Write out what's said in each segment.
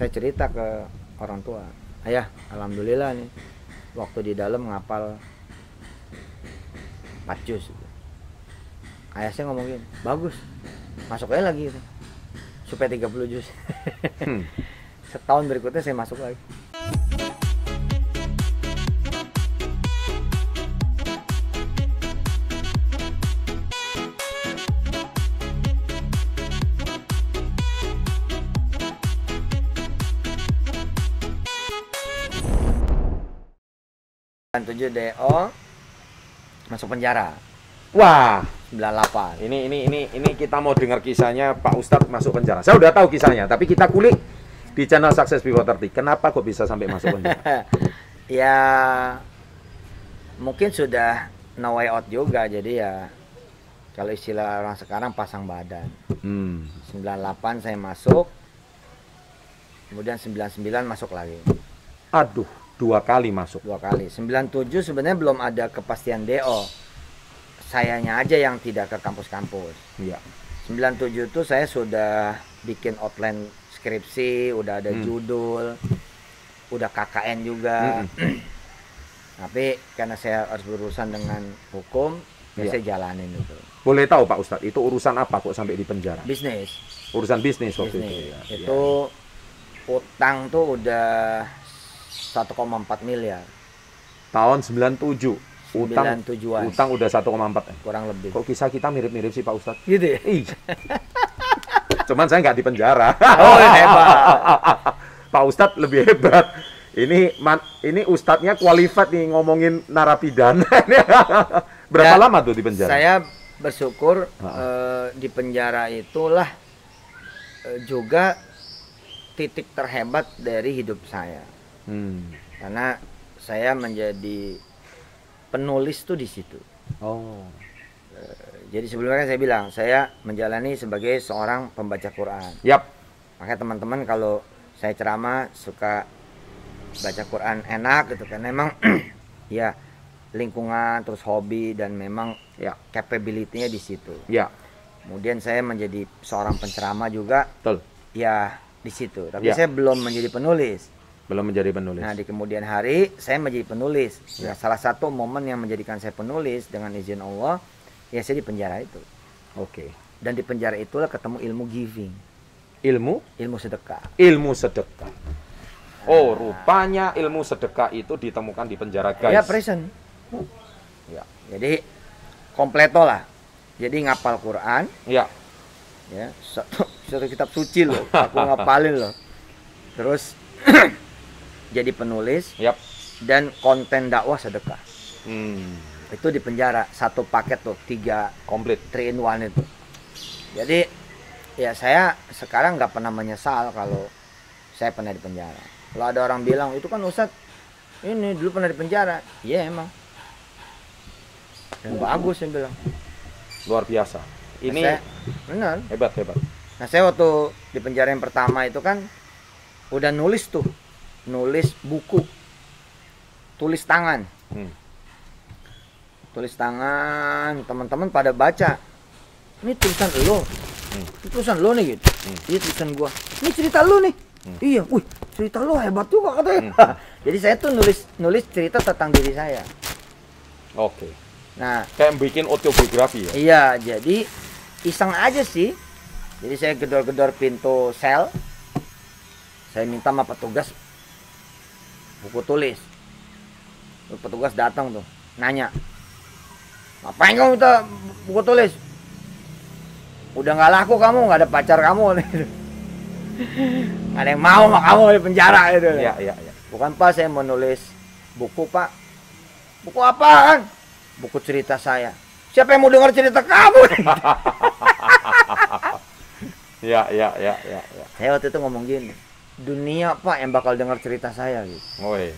saya cerita ke orang tua ayah alhamdulillah nih waktu di dalam ngapal 4 juz ayah saya ngomong gini bagus masuk aja lagi gitu. supaya 30 juz Hmm. setahun berikutnya saya masuk lagi 7 DO masuk penjara Wah, 98 ini ini ini ini kita mau dengar kisahnya Pak Ustadz masuk penjara. Saya udah tahu kisahnya, tapi kita kulik di channel Success Before 30. Kenapa kok bisa sampai masuk penjara? ya mungkin sudah no way out juga jadi ya kalau istilah orang sekarang pasang badan Hmm. 98 saya masuk kemudian 99 masuk lagi Aduh, dua kali masuk. dua kali 97 sebenarnya belum ada kepastian DO sayanya aja yang tidak ke kampus-kampus Iya. 97 itu saya sudah bikin outline skripsi udah ada Hmm. judul udah KKN juga tapi karena saya harus berurusan dengan hukum ya Iya. saya jalanin itu Boleh tahu Pak Ustadz, itu urusan apa kok sampai di penjara? bisnis Urusan bisnis waktu bisnis itu ya. itu utang tuh udah 1,4 miliar. Tahun 97. Utang 97-an utang udah 1,4. kurang lebih Kok kisah kita mirip-mirip sih Pak Ustadz? gitu ya. Cuman saya nggak di penjara. oh hebat Pak Ustadz lebih hebat. Ini man- ini ustadznya qualified nih ngomongin narapidana. Berapa Ya, lama tuh di penjara? saya bersyukur eh, di penjara itulah eh, juga titik terhebat dari hidup saya Hmm. karena saya menjadi penulis tuh di situ Oh. jadi sebelumnya kan saya bilang saya menjalani sebagai seorang pembaca Quran Yap. makanya teman-teman kalau saya ceramah suka baca Quran enak gitu kan memang ya lingkungan terus hobi dan memang Ya. capability-nya di situ Ya. Kemudian saya menjadi seorang penceramah juga, Betul. ya di situ. Tapi Ya. saya belum menjadi penulis. Belum menjadi penulis. Nah di kemudian hari saya menjadi penulis. Ya. Ya. salah satu momen yang menjadikan saya penulis dengan izin Allah, ya saya di penjara itu. Oke. Dan di penjara itulah ketemu ilmu giving, Ilmu ilmu sedekah. ilmu sedekah. Oh, rupanya ilmu sedekah itu ditemukan di penjara, guys. Ya present. Ya. Jadi kompleto lah. Jadi ngapal Quran, Ya. ya satu, satu kitab suci loh, aku ngapalin loh. Terus jadi penulis Yap. dan konten dakwah sedekah. Hmm. itu di penjara satu paket tuh tiga Komplit. three in one itu jadi ya saya sekarang nggak pernah menyesal kalau saya pernah di penjara kalau ada orang bilang itu kan Ustadz ini dulu pernah di penjara iya emang dan bagus saya bilang Luar biasa. Ini Nah, saya, benar hebat hebat. nah saya waktu di penjara yang pertama itu kan udah nulis tuh nulis buku tulis tangan Hmm. tulis tangan teman-teman pada baca ini tulisan lo Hmm. ini tulisan lo nih gitu Hmm. iya tulisan gua ini cerita lo nih Hmm. iya wih cerita lo hebat juga katanya Hmm. jadi saya tuh nulis nulis cerita tentang diri saya Oke. nah Kayak bikin autobiografi ya. iya jadi iseng aja sih jadi saya gedor-gedor pintu sel saya minta sama petugas buku tulis. Terus petugas datang tuh nanya ngapain kamu minta buku tulis? Udah nggak laku kamu nggak ada pacar kamu. Nggak ada yang mau sama kamu di penjara gitu. Iya iya iya. bukan pak saya mau nulis buku pak. Buku apaan? Buku cerita saya. Siapa yang mau dengar cerita kamu? Iya iya iya iya. iya. saya waktu itu ngomong gini dunia pak yang bakal dengar cerita saya gitu Woi.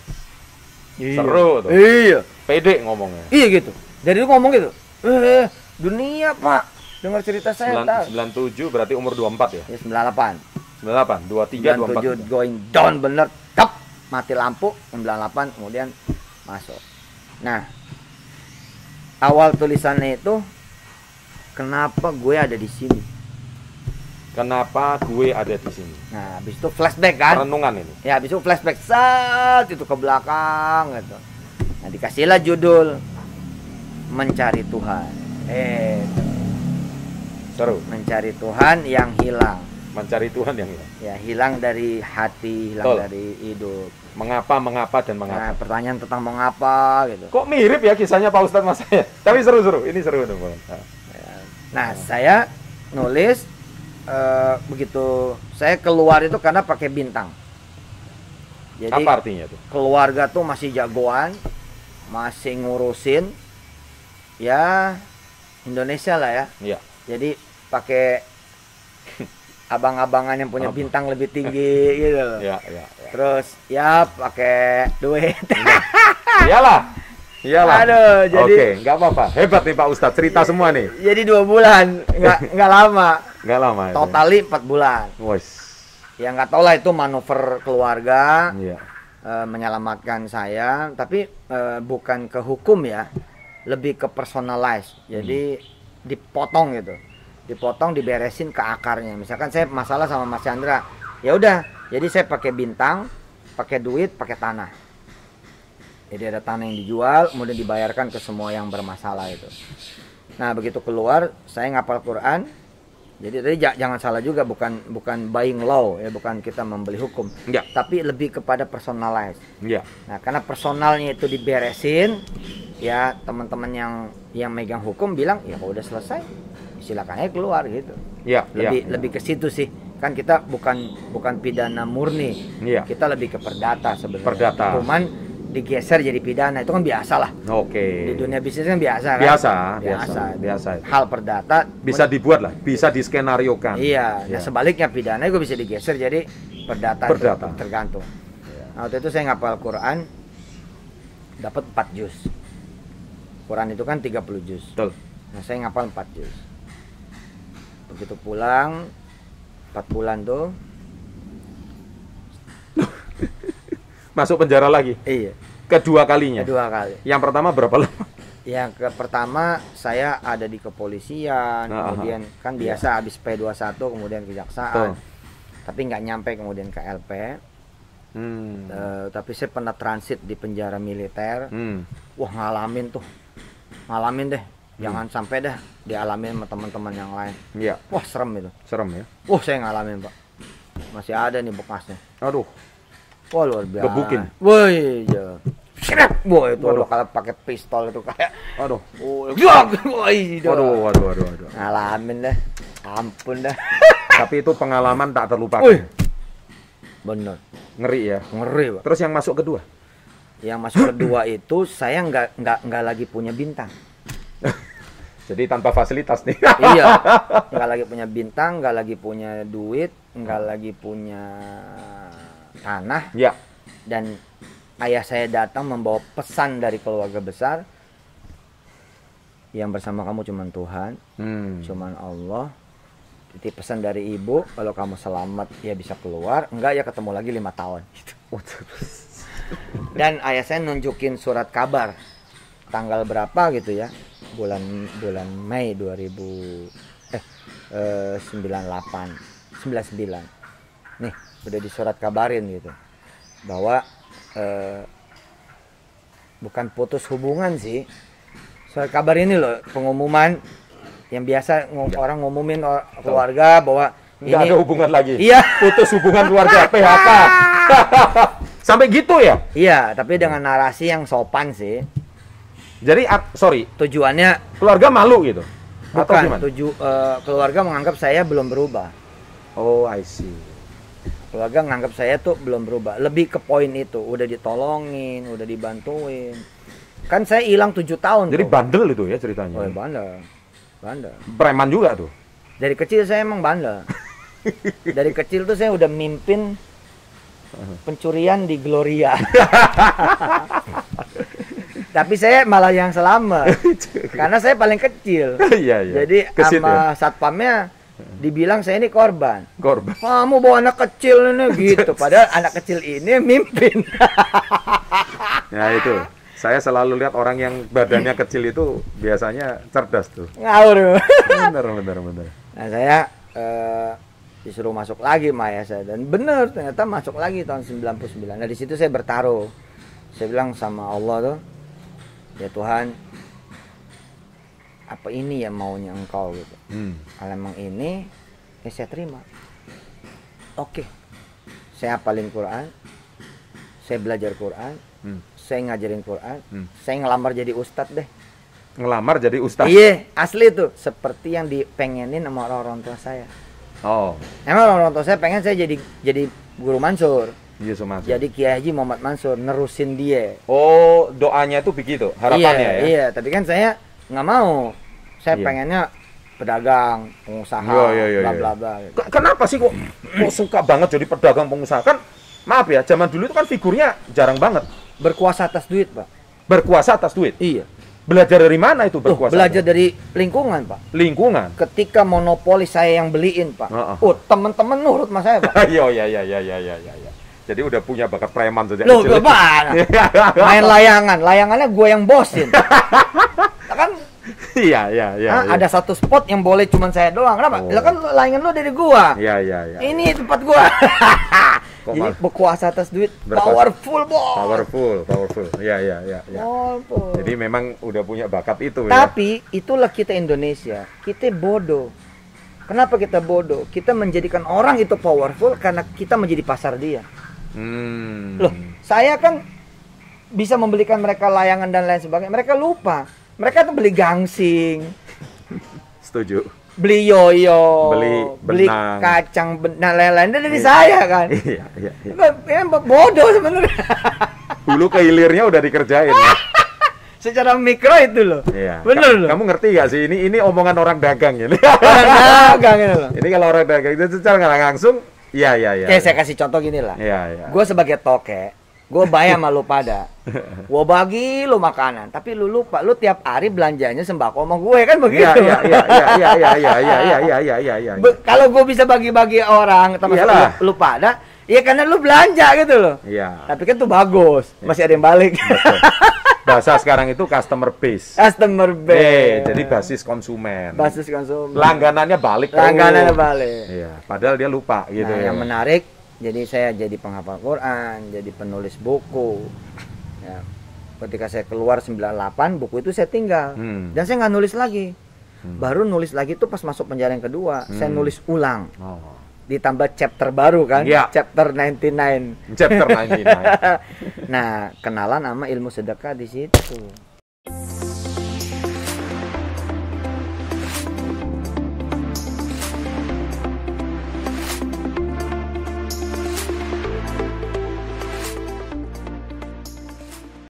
Seru tuh. iya Pede ngomongnya. iya gitu dari itu ngomong gitu eh dunia pak dengar cerita saya tak 97 berarti umur 24 ya. ya 98 98, 23, 24. 97 going down bener tap mati lampu 98 kemudian masuk nah awal tulisannya itu kenapa gue ada di sini Kenapa gue ada di sini? Nah, habis itu flashback kan? Renungan ini. Ya, habis itu flashback saat itu ke belakang gitu. Nah, dikasihlah judul Mencari Tuhan. Eh, Seru. mencari Tuhan yang hilang. Mencari Tuhan yang hilang. Ya, hilang dari hati, hilang Betul. dari hidup. Mengapa, mengapa, dan Nah, mengapa. pertanyaan tentang mau ngapa gitu. Kok mirip ya kisahnya Pak Ustadz Mas saya? Tapi seru-seru. Ini seru Bang. Nah, Nah, saya nulis eh, begitu saya keluar itu karena pakai bintang. Jadi Apa artinya tuh? keluarga tuh masih jagoan, masih ngurusin ya Indonesia lah ya. Iya. Jadi pakai abang-abangan yang punya Abang. bintang lebih tinggi gitu loh. Iya, iya. iya. Terus ya pakai duit. Iyalah. Iyalah. Aduh, jadi Oke, nggak apa-apa. Hebat nih Pak Ustadz, cerita semua nih. jadi dua bulan, nggak nggak lama. Nggak lama. itu. Totali empat bulan. Wes. Ya nggak tau lah itu manuver keluarga Iya. eh, menyelamatkan saya, tapi eh, bukan ke hukum ya, lebih ke personalize. Jadi dipotong gitu, dipotong, diberesin ke akarnya. Misalkan saya masalah sama Mas Chandra, ya udah, jadi saya pakai bintang, pakai duit, pakai tanah. Jadi ada tanah yang dijual, kemudian dibayarkan ke semua yang bermasalah itu. Nah begitu keluar, saya ngapal Quran. Jadi tadi ja- jangan salah juga, bukan bukan buying law ya, bukan kita membeli hukum, Iya. tapi lebih kepada personalize. Iya. Nah, karena personalnya itu diberesin, ya teman-teman yang yang megang hukum bilang ya kalau udah selesai, silakan aja keluar gitu. Iya. Lebih iya. lebih ke situ sih. Kan kita bukan bukan pidana murni, Iya. kita lebih ke perdata sebenarnya. Perdata. Cuman digeser jadi pidana itu kan biasa lah. Oke. Di dunia bisnis kan biasa kan? Biasa, biasa, biasa. biasa itu. Hal perdata Bisa dibuat lah, bisa diskenariokan. Iya, Iya. nah sebaliknya pidana juga bisa digeser jadi perdata, itu Perdata. tergantung. Iya. Nah, waktu itu saya ngapal Quran dapat 4 juz. Quran itu kan 30 juz. Betul. Nah, saya ngapal 4 juz. Begitu pulang 4 bulan tuh, Masuk penjara lagi. iya, Kedua kalinya. kedua kali. Yang pertama berapa lama? Yang ke pertama saya ada di kepolisian, Nah, kemudian kan Iya. biasa habis P21 kemudian kejaksaan. Tuh. Tapi nggak nyampe kemudian ke LP. Hmm. Eh, tapi saya pernah transit di penjara militer. Hmm. Wah ngalamin tuh, ngalamin deh. Hmm. Jangan sampai dah dialamin sama teman-teman yang lain. Iya, Wah serem itu. serem ya. Wah saya ngalamin pak. Masih ada nih bekasnya. Aduh, Wah luar biasa. Gebukin? Woi, iya. Seret. Wah itu Waduh. kalau pakai pistol itu kayak. aduh, Oh, wah itu. waduh, waduh, waduh, waduh. Ngalamin dah. Ampun dah. Tapi itu pengalaman tak terlupakan. Wih. Bener. Ngeri ya. Ngeri pak. Terus yang masuk kedua? Yang masuk kedua itu saya nggak nggak nggak lagi punya bintang. Jadi tanpa fasilitas nih. iya nggak lagi punya bintang nggak lagi punya duit nggak lagi punya tanah ya. dan ayah saya datang membawa pesan dari keluarga besar. Yang bersama kamu cuman Tuhan Hmm. cuman Allah. Titip pesan dari ibu kalau kamu selamat ya bisa keluar. Enggak ya ketemu lagi lima tahun. Gitu. dan ayah saya nunjukin surat kabar. Tanggal berapa gitu ya? Bulan bulan Mei 2000 eh, eh 98 99 nih udah di surat kabarin gitu. Bahwa eh, bukan putus hubungan sih surat kabar ini loh pengumuman yang biasa ngom- orang ngumumin or- keluarga bahwa Nggak ada hubungan lagi. iya Putus hubungan keluarga PHK. Sampai gitu ya? iya tapi dengan narasi yang sopan sih Jadi sorry, tujuannya keluarga malu gitu. Atau bukan gimana? tuju eh, keluarga menganggap saya belum berubah Oh, I see. Keluarga menganggap saya tuh belum berubah. Lebih ke poin itu udah ditolongin udah dibantuin. Kan saya hilang tujuh tahun Jadi tuh. bandel itu ya ceritanya. oh, bandel. Bandel. Preman juga tuh. dari kecil saya emang bandel. Dari kecil tuh saya udah mimpin pencurian di Gloria. Tapi saya malah yang selamat. Karena saya paling kecil. Iya, iya. jadi sama satpamnya dibilang saya ini korban Korban. kamu bawa anak kecil ini gitu padahal anak kecil ini mimpin Ya itu. Saya selalu lihat orang yang badannya kecil itu biasanya cerdas tuh. ngawur Bener, bener, bener. nah saya eh, disuruh masuk lagi Maya saya dan bener ternyata masuk lagi tahun 99 nah di situ saya bertaruh saya bilang sama Allah tuh ya Tuhan apa ini ya maunya engkau gitu Hmm. kalau emang ini ya saya terima oke saya hafalin Quran saya belajar Quran Hmm. saya ngajarin Quran Hmm. saya ngelamar jadi ustadz deh Ngelamar jadi ustaz. iya asli tuh seperti yang dipengenin sama orang-orang tua saya Oh, emang orang-orang tua saya pengen saya jadi jadi guru Mansur iya Mas. jadi Kiai Haji Muhammad Mansur nerusin dia Oh, doanya itu begitu, harapannya iya, ya. iya tapi kan saya nggak mau saya Iya. pengennya pedagang pengusaha Iya, iya, iya, bla bla bla gitu. Ke- Kenapa sih kok, kok suka banget jadi pedagang pengusaha? Kan maaf ya, zaman dulu itu kan figurnya jarang banget. berkuasa atas duit pak Berkuasa atas duit. iya Belajar dari mana itu Tuh, berkuasa? belajar atas- dari lingkungan pak lingkungan. ketika monopoli saya yang beliin pak Heeh. oh teman-teman nurut sama saya pak Iya, iya, iya, iya, iya, iya, iya. Jadi udah punya bakat preman sejak Loh, kecil. gimana? main layangan layangannya gue yang bosin Iya, iya, iya. ah, iya. ada satu spot yang boleh cuman saya doang kenapa Oh. Lah kan layangan lu dari gua Iya, iya, iya. ini tempat gua Kok jadi berkuasa atas duit Berkuasa. powerful bos Powerful, powerful. Iya, iya, iya, iya. Powerful. Jadi memang udah punya bakat itu ya. Tapi itulah kita Indonesia. Kita bodoh. Kenapa kita bodoh? Kita menjadikan orang itu powerful karena kita menjadi pasar dia. Hmm. Loh, saya kan bisa membelikan mereka layangan dan lain sebagainya. Mereka lupa. Mereka tuh beli gangsing, Setuju. beli yoyo, Beli beli benang. kacang, benang lain-lain Itu dari Iya. saya kan. Iya, iya, iya. Ini bodoh sebenarnya. Hulu ke hilirnya udah dikerjain. ya. Secara mikro itu loh. Iya. Bener Ka- loh. Kamu ngerti gak sih ini ini omongan orang dagang ini. Orang dagang itu loh. ini kalau orang dagang itu secara nggak langsung, iya iya iya. Oke, saya kasih contoh gini lah. Iya iya. Gue sebagai toke, gue bayar sama lu pada. Gue bagi lu makanan, tapi lu lupa, lu tiap hari belanjanya sembako sama gue kan Iya begitu. iya iya iya iya iya iya iya iya iya iya iya iya. Kalau gue bisa bagi-bagi orang, termasuk lu, lu pada, ya karena lu belanja gitu loh. Iya. Tapi kan tuh bagus, masih ada yang balik. Betul. Bahasa sekarang itu customer base. Customer Eh, base. jadi basis konsumen. basis konsumen. Langganannya balik. Langganannya balik. Iya, padahal dia lupa gitu nah, ya. yang menarik, jadi saya jadi penghafal Quran, jadi penulis buku. Ya, ketika saya keluar 98, buku itu saya tinggal. Hmm. Dan saya nggak nulis lagi. Hmm. Baru nulis lagi tuh pas masuk penjara yang kedua, saya Hmm. nulis ulang. Oh. Ditambah chapter baru kan, Iya. chapter 99. Chapter 99. nah, kenalan sama ilmu sedekah di situ.